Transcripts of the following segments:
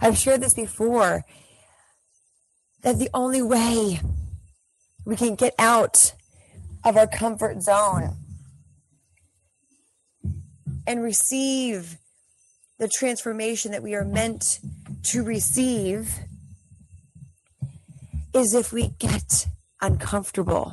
I've shared this before that the only way we can get out of our comfort zone and receive the transformation that we are meant to receive is if we get uncomfortable.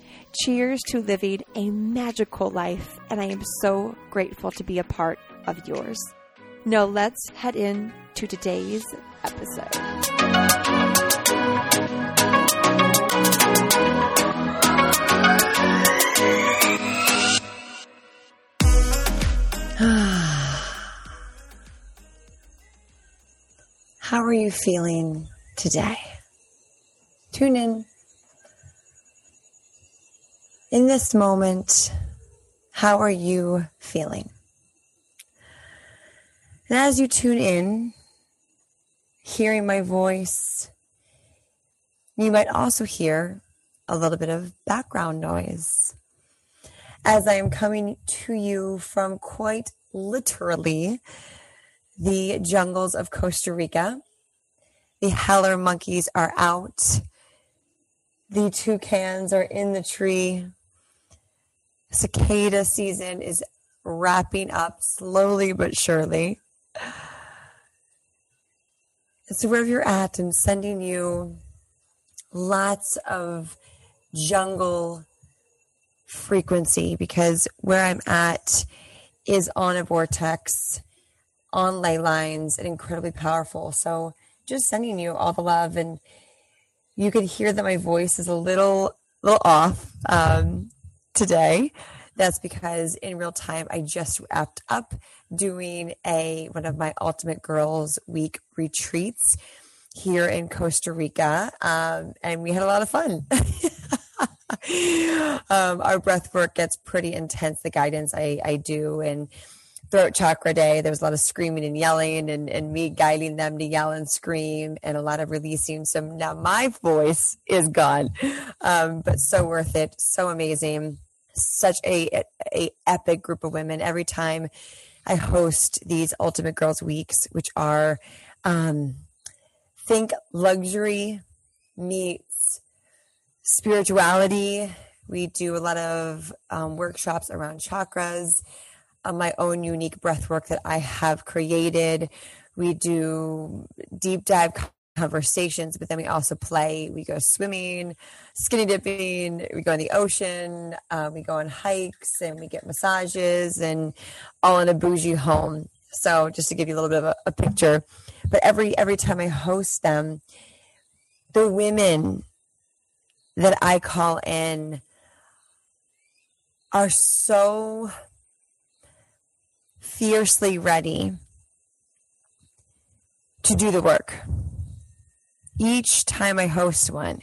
Cheers to living a magical life, and I am so grateful to be a part of yours. Now, let's head in to today's episode. How are you feeling today? Tune in. In this moment, how are you feeling? And as you tune in, hearing my voice, you might also hear a little bit of background noise as I am coming to you from quite literally the jungles of Costa Rica. The howler monkeys are out. The toucans are in the tree. Cicada season is wrapping up slowly but surely. So, wherever you're at, I'm sending you lots of jungle frequency because where I'm at is on a vortex, on ley lines, and incredibly powerful. So just sending you all the love, and you can hear that my voice is a little little off um, today. That's because in real time I just wrapped up doing a one of my Ultimate Girls Week retreats here in Costa Rica, um, and we had a lot of fun. um, our breath work gets pretty intense. The guidance I, I do and throat chakra day, there was a lot of screaming and yelling and, and me guiding them to yell and scream and a lot of releasing. So now my voice is gone, um, but so worth it. So amazing. Such a, a epic group of women every time I host these ultimate girls weeks, which are, um, think luxury meets spirituality. We do a lot of um, workshops around chakras, my own unique breath work that I have created. We do deep dive conversations, but then we also play. We go swimming, skinny dipping, we go in the ocean, uh, we go on hikes, and we get massages, and all in a bougie home. So, just to give you a little bit of a, a picture, but every every time I host them, the women that I call in are so fiercely ready to do the work. Each time I host one,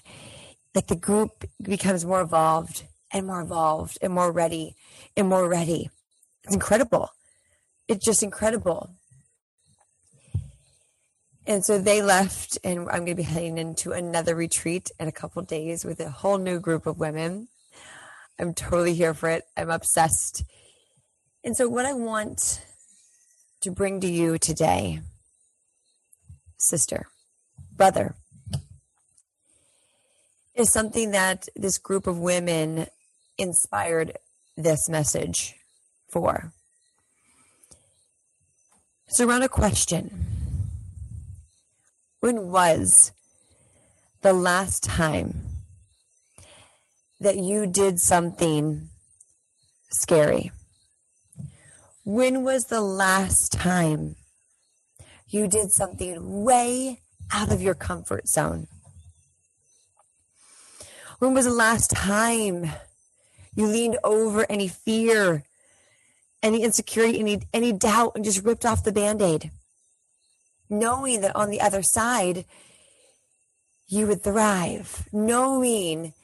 like the group becomes more evolved and more evolved and more ready and more ready. It's incredible. It's just incredible. And so they left, and I'm going to be heading into another retreat in a couple days with a whole new group of women. I'm totally here for it. I'm obsessed. And so, what I want to bring to you today, sister, brother, is something that this group of women inspired this message for. It's around a question when was the last time that you did something scary? When was the last time you did something way out of your comfort zone? When was the last time you leaned over any fear, any insecurity, any, any doubt, and just ripped off the band aid? Knowing that on the other side, you would thrive, knowing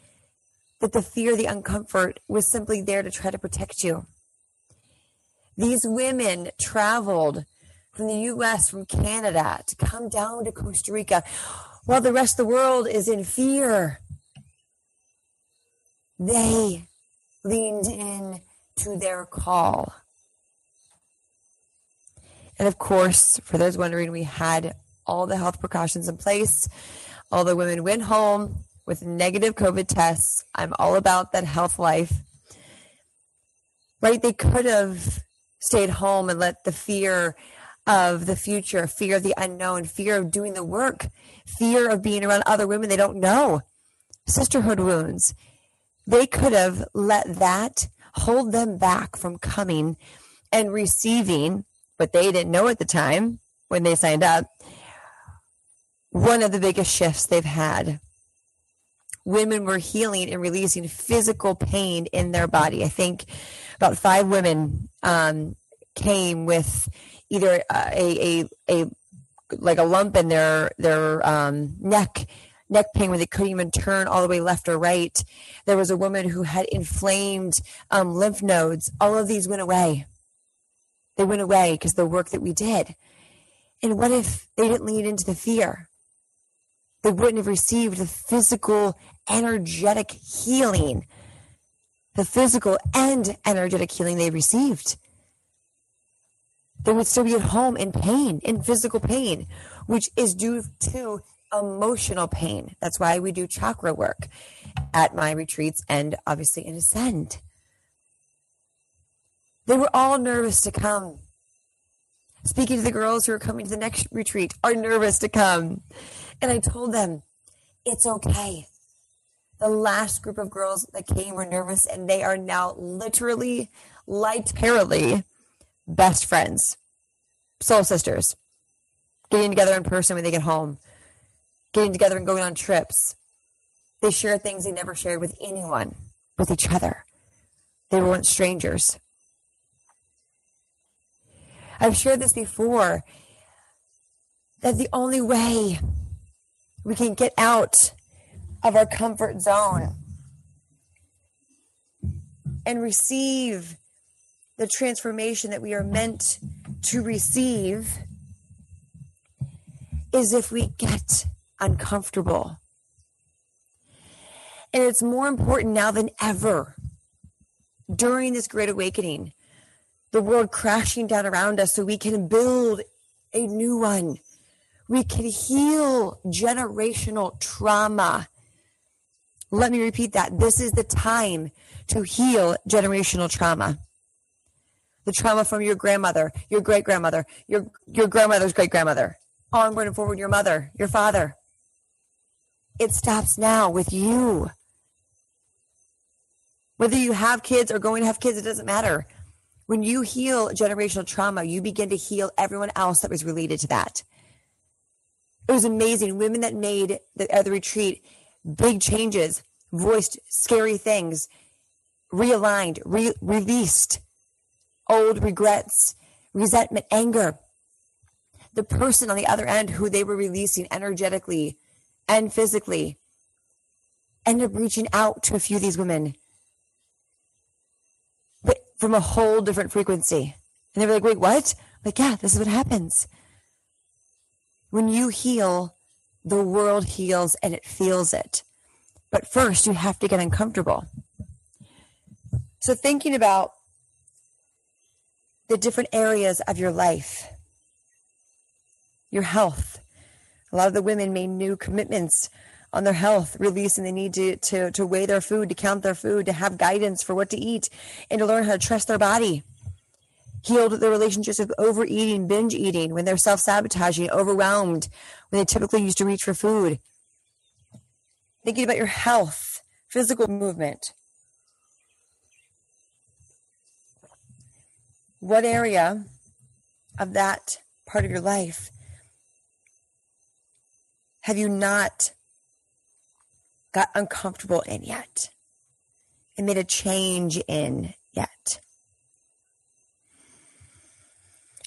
that the fear, the uncomfort was simply there to try to protect you. These women traveled from the US, from Canada to come down to Costa Rica while the rest of the world is in fear. They leaned in to their call. And of course, for those wondering, we had all the health precautions in place. All the women went home with negative COVID tests. I'm all about that health life. Right? They could have stayed home and let the fear of the future, fear of the unknown, fear of doing the work, fear of being around other women they don't know, sisterhood wounds. They could have let that hold them back from coming and receiving what they didn't know at the time when they signed up. One of the biggest shifts they've had. Women were healing and releasing physical pain in their body. I think about five women um, came with either a, a, a like a lump in their their um, neck neck pain where they couldn't even turn all the way left or right. There was a woman who had inflamed um, lymph nodes. All of these went away. They went away because the work that we did. And what if they didn't lean into the fear? They wouldn't have received the physical, energetic healing, the physical and energetic healing they received they would still be at home in pain, in physical pain, which is due to emotional pain. That's why we do chakra work at my retreats and obviously in Ascend. They were all nervous to come. Speaking to the girls who are coming to the next retreat, are nervous to come. And I told them, it's okay. The last group of girls that came were nervous, and they are now literally, light, literally best friends, soul sisters, getting together in person when they get home, getting together and going on trips. They share things they never shared with anyone, with each other. They weren't strangers. I've shared this before that the only way we can get out of our comfort zone and receive the transformation that we are meant to receive is if we get uncomfortable. And it's more important now than ever during this great awakening, the world crashing down around us so we can build a new one. We can heal generational trauma. Let me repeat that. This is the time to heal generational trauma the trauma from your grandmother, your great grandmother, your your grandmother's great grandmother, onward and forward, your mother, your father. It stops now with you. Whether you have kids or going to have kids, it doesn't matter. When you heal generational trauma, you begin to heal everyone else that was related to that. It was amazing. Women that made the, uh, the retreat big changes, voiced scary things, realigned, re- released old regrets, resentment, anger. The person on the other end who they were releasing energetically and physically ended up reaching out to a few of these women, but from a whole different frequency. And they were like, wait, what? Like, yeah, this is what happens. When you heal, the world heals and it feels it. But first, you have to get uncomfortable. So, thinking about the different areas of your life, your health. A lot of the women made new commitments on their health, releasing the need to, to, to weigh their food, to count their food, to have guidance for what to eat, and to learn how to trust their body. Healed their relationships of overeating, binge eating, when they're self sabotaging, overwhelmed, when they typically used to reach for food. Thinking about your health, physical movement. What area of that part of your life have you not got uncomfortable in yet and made a change in yet?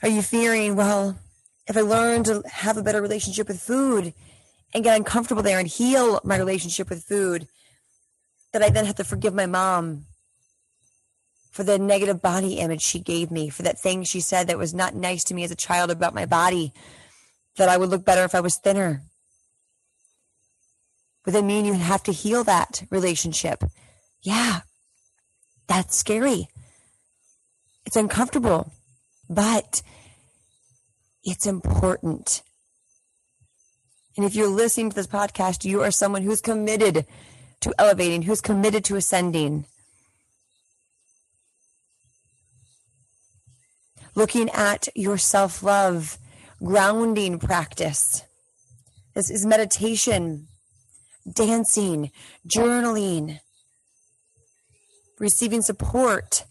Are you fearing, well, if I learn to have a better relationship with food and get uncomfortable there and heal my relationship with food, that I then have to forgive my mom for the negative body image she gave me, for that thing she said that was not nice to me as a child about my body, that I would look better if I was thinner. Would that mean you have to heal that relationship? Yeah, that's scary. It's uncomfortable but it's important. And if you're listening to this podcast, you are someone who's committed to elevating, who's committed to ascending. Looking at your self love, grounding practice. This is meditation, dancing, journaling, receiving support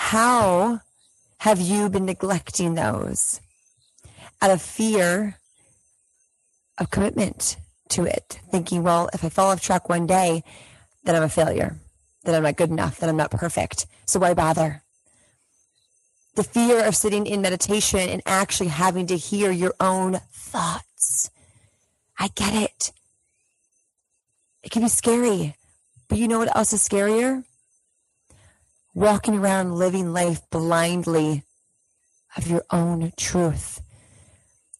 How have you been neglecting those out of fear of commitment to it? Thinking, well, if I fall off track one day, then I'm a failure, then I'm not good enough, then I'm not perfect. So why bother? The fear of sitting in meditation and actually having to hear your own thoughts. I get it. It can be scary. But you know what else is scarier? Walking around living life blindly of your own truth,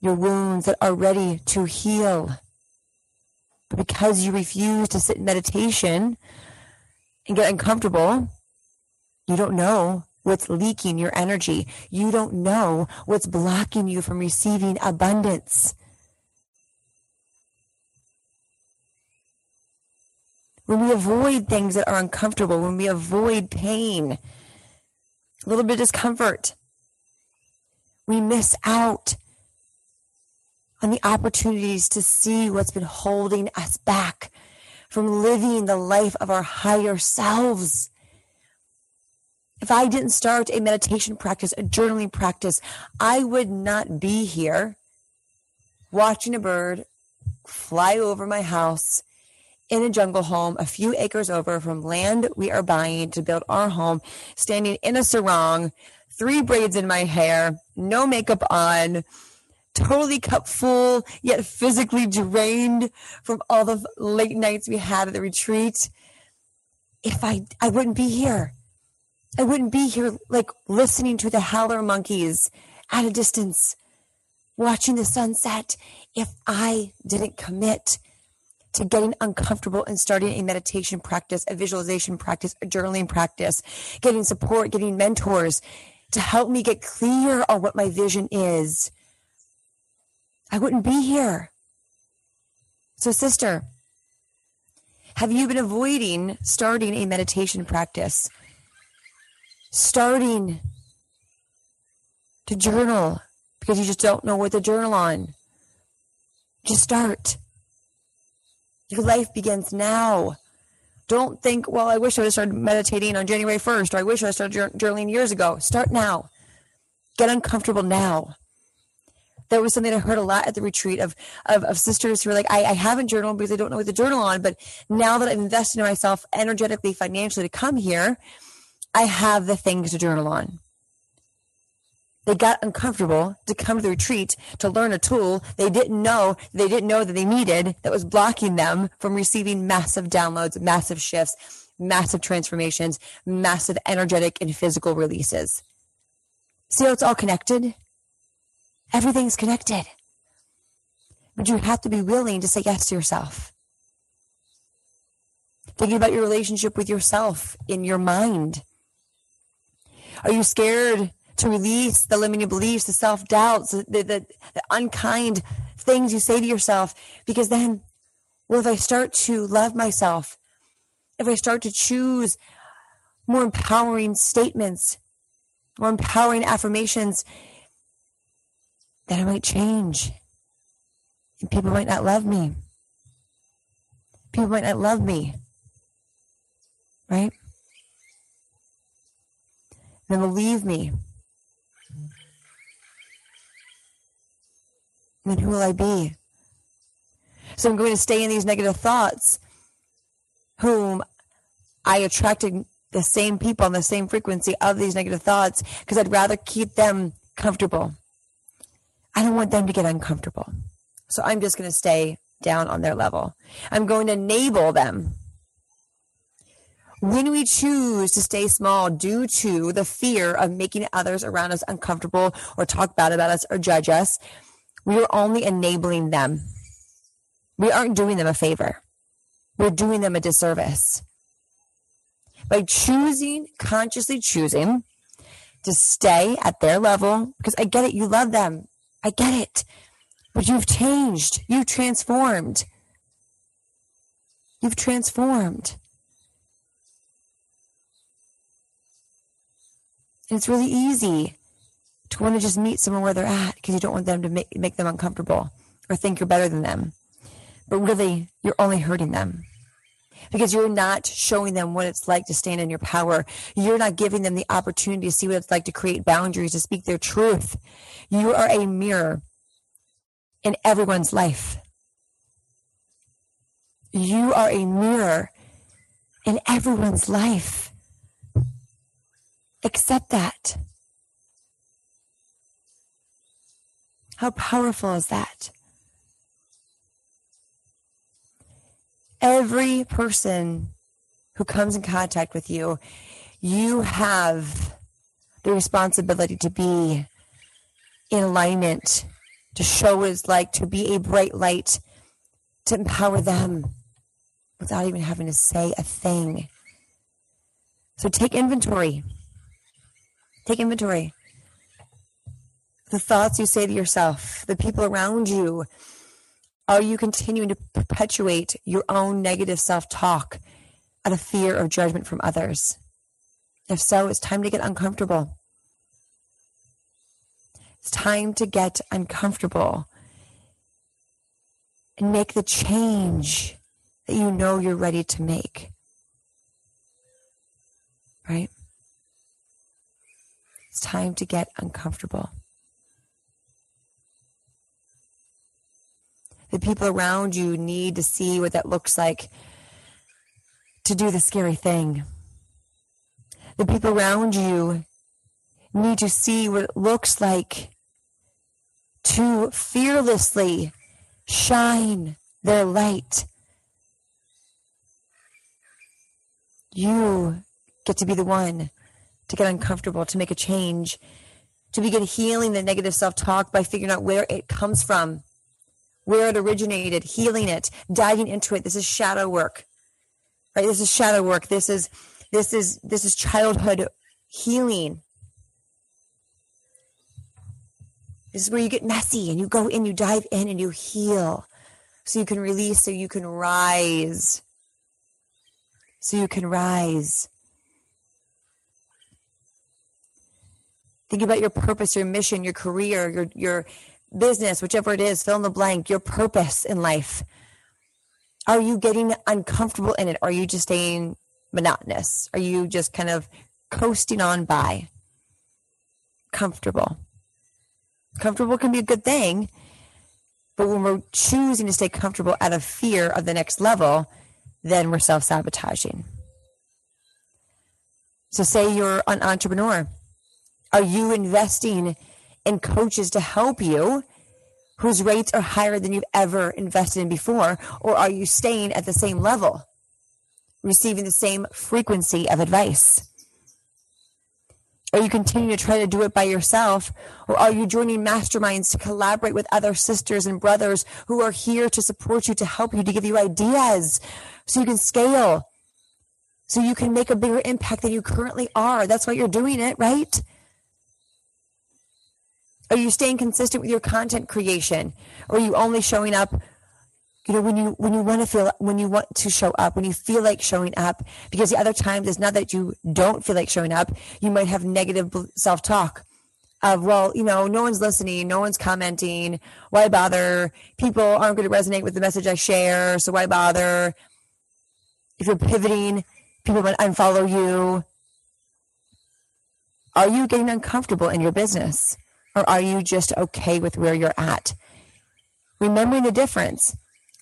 your wounds that are ready to heal. But because you refuse to sit in meditation and get uncomfortable, you don't know what's leaking your energy. You don't know what's blocking you from receiving abundance. When we avoid things that are uncomfortable, when we avoid pain, a little bit of discomfort, we miss out on the opportunities to see what's been holding us back from living the life of our higher selves. If I didn't start a meditation practice, a journaling practice, I would not be here watching a bird fly over my house in a jungle home a few acres over from land we are buying to build our home, standing in a sarong, three braids in my hair, no makeup on, totally cup full, yet physically drained from all the late nights we had at the retreat. If I, I wouldn't be here. I wouldn't be here like listening to the howler monkeys at a distance, watching the sunset if I didn't commit to getting uncomfortable and starting a meditation practice, a visualization practice, a journaling practice, getting support, getting mentors to help me get clear on what my vision is. I wouldn't be here. So, sister, have you been avoiding starting a meditation practice? Starting to journal because you just don't know what to journal on. Just start. Your life begins now. Don't think, well, I wish I would have started meditating on January 1st, or I wish I started journaling years ago. Start now. Get uncomfortable now. That was something I heard a lot at the retreat of, of, of sisters who were like, I, I haven't journaled because I don't know what to journal on. But now that I've invested in myself energetically, financially to come here, I have the things to journal on. They got uncomfortable to come to the retreat to learn a tool they didn't know they didn't know that they needed that was blocking them from receiving massive downloads, massive shifts, massive transformations, massive energetic and physical releases. See how it's all connected? Everything's connected. But you have to be willing to say yes to yourself. Thinking about your relationship with yourself in your mind. Are you scared to release the limiting beliefs, the self doubts, the, the, the, unkind things you say to yourself. Because then, well, if I start to love myself, if I start to choose more empowering statements, more empowering affirmations, then I might change. And people might not love me. People might not love me. Right? Then they'll leave me. Then who will I be? So I'm going to stay in these negative thoughts, whom I attracted the same people on the same frequency of these negative thoughts because I'd rather keep them comfortable. I don't want them to get uncomfortable. So I'm just going to stay down on their level. I'm going to enable them. When we choose to stay small due to the fear of making others around us uncomfortable or talk bad about us or judge us, we are only enabling them. We aren't doing them a favor. We're doing them a disservice. By choosing, consciously choosing to stay at their level, because I get it, you love them. I get it. But you've changed. You've transformed. You've transformed. And it's really easy to want to just meet someone where they're at because you don't want them to make, make them uncomfortable or think you're better than them. But really, you're only hurting them because you're not showing them what it's like to stand in your power. You're not giving them the opportunity to see what it's like to create boundaries, to speak their truth. You are a mirror in everyone's life. You are a mirror in everyone's life. Accept that. How powerful is that? Every person who comes in contact with you, you have the responsibility to be in alignment, to show what it's like to be a bright light, to empower them without even having to say a thing. So take inventory. Take inventory the thoughts you say to yourself, the people around you? Are you continuing to perpetuate your own negative self talk out of fear of judgment from others? If so, it's time to get uncomfortable. It's time to get uncomfortable and make the change that you know you're ready to make. Right? It's time to get uncomfortable. The people around you need to see what that looks like to do the scary thing. The people around you need to see what it looks like to fearlessly shine their light. You get to be the one to get uncomfortable, to make a change, to begin healing the negative self talk by figuring out where it comes from where it originated, healing it, diving into it. This is shadow work, right? This is shadow work. This is, this is, this is childhood healing. This is where you get messy and you go in, you dive in and you heal so you can release, so you can rise. So you can rise. Think about your purpose, your mission, your career, your, your, business, whichever it is, fill in the blank, your purpose in life. Are you getting uncomfortable in it? Are you just staying monotonous? Are you just kind of coasting on by? Comfortable. Comfortable can be a good thing, but when we're choosing to stay comfortable out of fear of the next level, then we're self sabotaging. So, say you're an entrepreneur. Are you investing and coaches to help you whose rates are higher than you've ever invested in before? Or are you staying at the same level, receiving the same frequency of advice? Are you continuing to try to do it by yourself? Or are you joining masterminds to collaborate with other sisters and brothers who are here to support you, to help you, to give you ideas so you can scale, so you can make a bigger impact than you currently are? That's why you're doing it, right? Are you staying consistent with your content creation? Or are you only showing up, you know when you when you want to feel when you want to show up when you feel like showing up? Because the other times it's not that you don't feel like showing up. You might have negative self-talk of well you know no one's listening no one's commenting. Why bother? People aren't going to resonate with the message i share so why bother? If you're pivoting people might unfollow you. Are you getting uncomfortable in your business or are you just okay with where you're at remembering the difference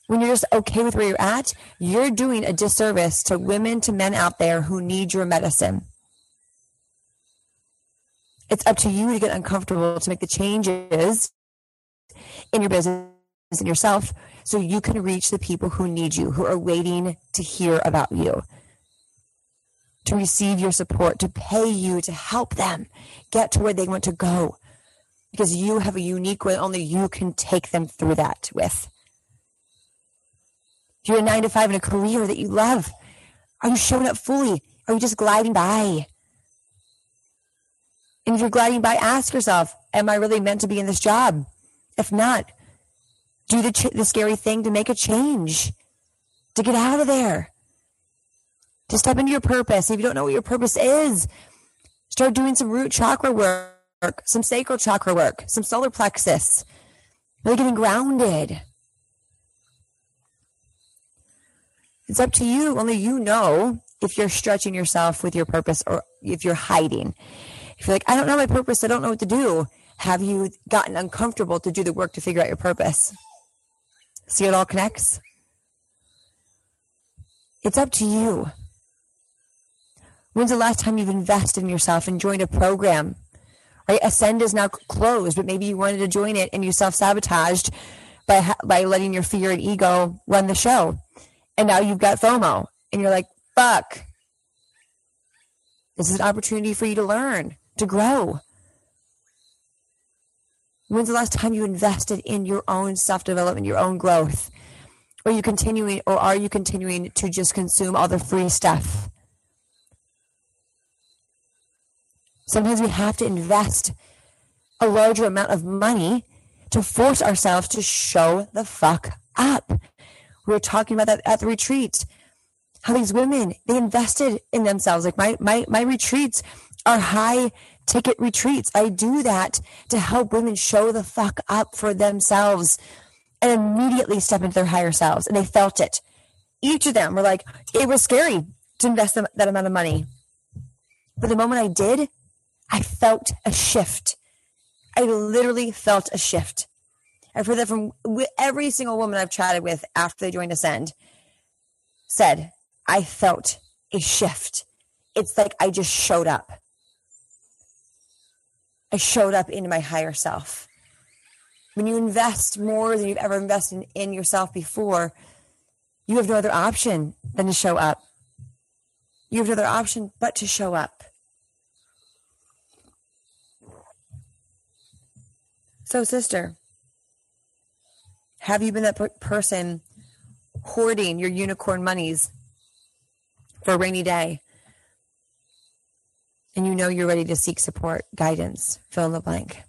when you're just okay with where you're at, you're doing a disservice to women, to men out there who need your medicine. It's up to you to get uncomfortable to make the changes in your business and yourself so you can reach the people who need you, who are waiting to hear about you, to receive your support, to pay you, to help them get to where they want to go. Because you have a unique way only you can take them through that with If you're a nine to five in a career that you love, are you showing up fully? Are you just gliding by? And if you're gliding by, ask yourself, am I really meant to be in this job? If not, do the, ch- the scary thing to make a change, to get out of there, to step into your purpose. If you don't know what your purpose is, start doing some root chakra work, some sacral chakra work, some solar plexus, really getting grounded. It's up to you. Only you know if you're stretching yourself with your purpose or if you're hiding. If you're like, I don't know my purpose, I don't know what to do. Have you gotten uncomfortable to do the work to figure out your purpose? See, it all connects. It's up to you. When's the last time you've invested in yourself and joined a program? Right? Ascend is now closed, but maybe you wanted to join it and you self sabotaged by by letting your fear and ego run the show. And now you've got FOMO and you're like, fuck. This is an opportunity for you to learn, to grow. When's the last time you invested in your own self development, your own growth? Are you continuing, or are you continuing to just consume all the free stuff? Sometimes we have to invest a larger amount of money to force ourselves to show the fuck up. We were talking about that at the retreat. How these women, they invested in themselves. Like my, my, my retreats are high ticket retreats. I do that to help women show the fuck up for themselves and immediately step into their higher selves. And they felt it. Each of them were like, it was scary to invest that amount of money. But the moment I did, I felt a shift. I literally felt a shift. I've heard that from every single woman I've chatted with after they joined Ascend said, I felt a shift. It's like I just showed up. I showed up into my higher self. When you invest more than you've ever invested in yourself before, you have no other option than to show up. You have no other option but to show up. So, sister, have you been that person hoarding your unicorn monies for a rainy day? And you know you're ready to seek support, guidance, fill in the blank.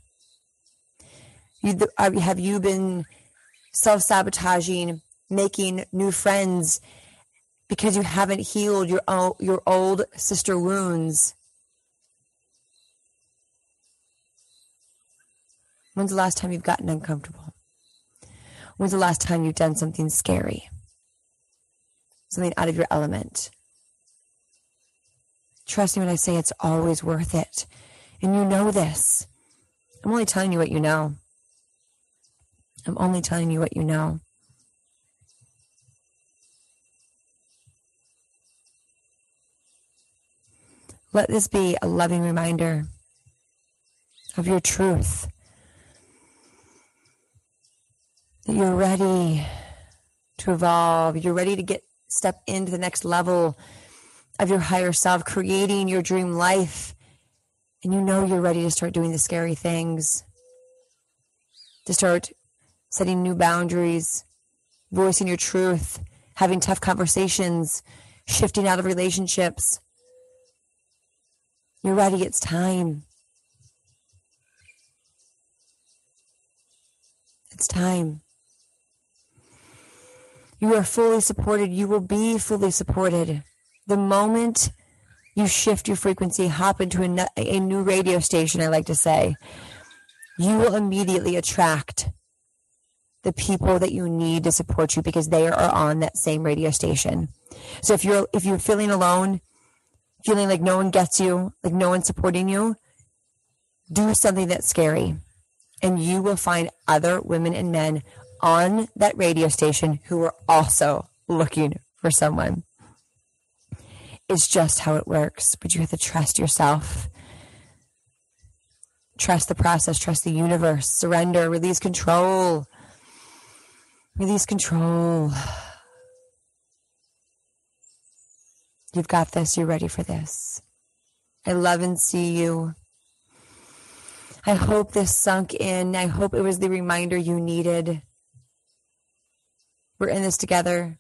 You, uh, have you been self sabotaging, making new friends because you haven't healed your your old sister wounds? When's the last time you've gotten uncomfortable? When's the last time you've done something scary? Something out of your element? Trust me when I say it's always worth it. And you know this. I'm only telling you what you know. I'm only telling you what you know. Let this be a loving reminder of your truth that you're ready to evolve. You're ready to get step into the next level of your higher self, creating your dream life. And you know you're ready to start doing the scary things, to start setting new boundaries, voicing your truth, having tough conversations, shifting out of relationships. You're ready. It's time. It's time. You are fully supported. You will be fully supported. The moment you shift your frequency, hop into a, a new radio station, I like to say, you will immediately attract the people that you need to support you because they are on that same radio station. So if you're if you're feeling alone, feeling like no one gets you, like no one's supporting you, do something that's scary. And you will find other women and men on that radio station who were also looking for someone. It's just how it works, but you have to trust yourself. Trust the process, trust the universe, surrender, release control. Release control. You've got this. You're ready for this. I love and see you. I hope this sunk in. I hope it was the reminder you needed. We're in this together.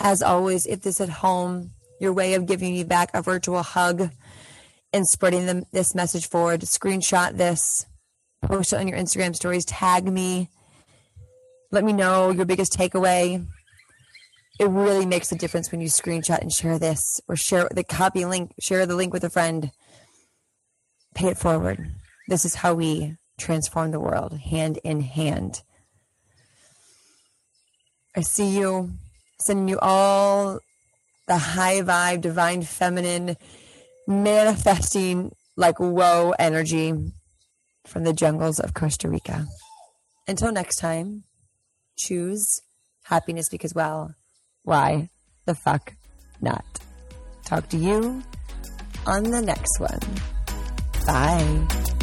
As always, if this at home, your way of giving me back a virtual hug and spreading them, this message forward, screenshot this, post it on your Instagram stories, tag me, let me know your biggest takeaway. It really makes a difference when you screenshot and share this or share the copy link, share the link with a friend. Pay it forward. This is how we transform the world hand in hand. I see you sending you all the high vibe, divine feminine, manifesting like whoa energy from the jungles of Costa Rica. Until next time, choose happiness because, well, why the fuck not? Talk to you on the next one. Bye.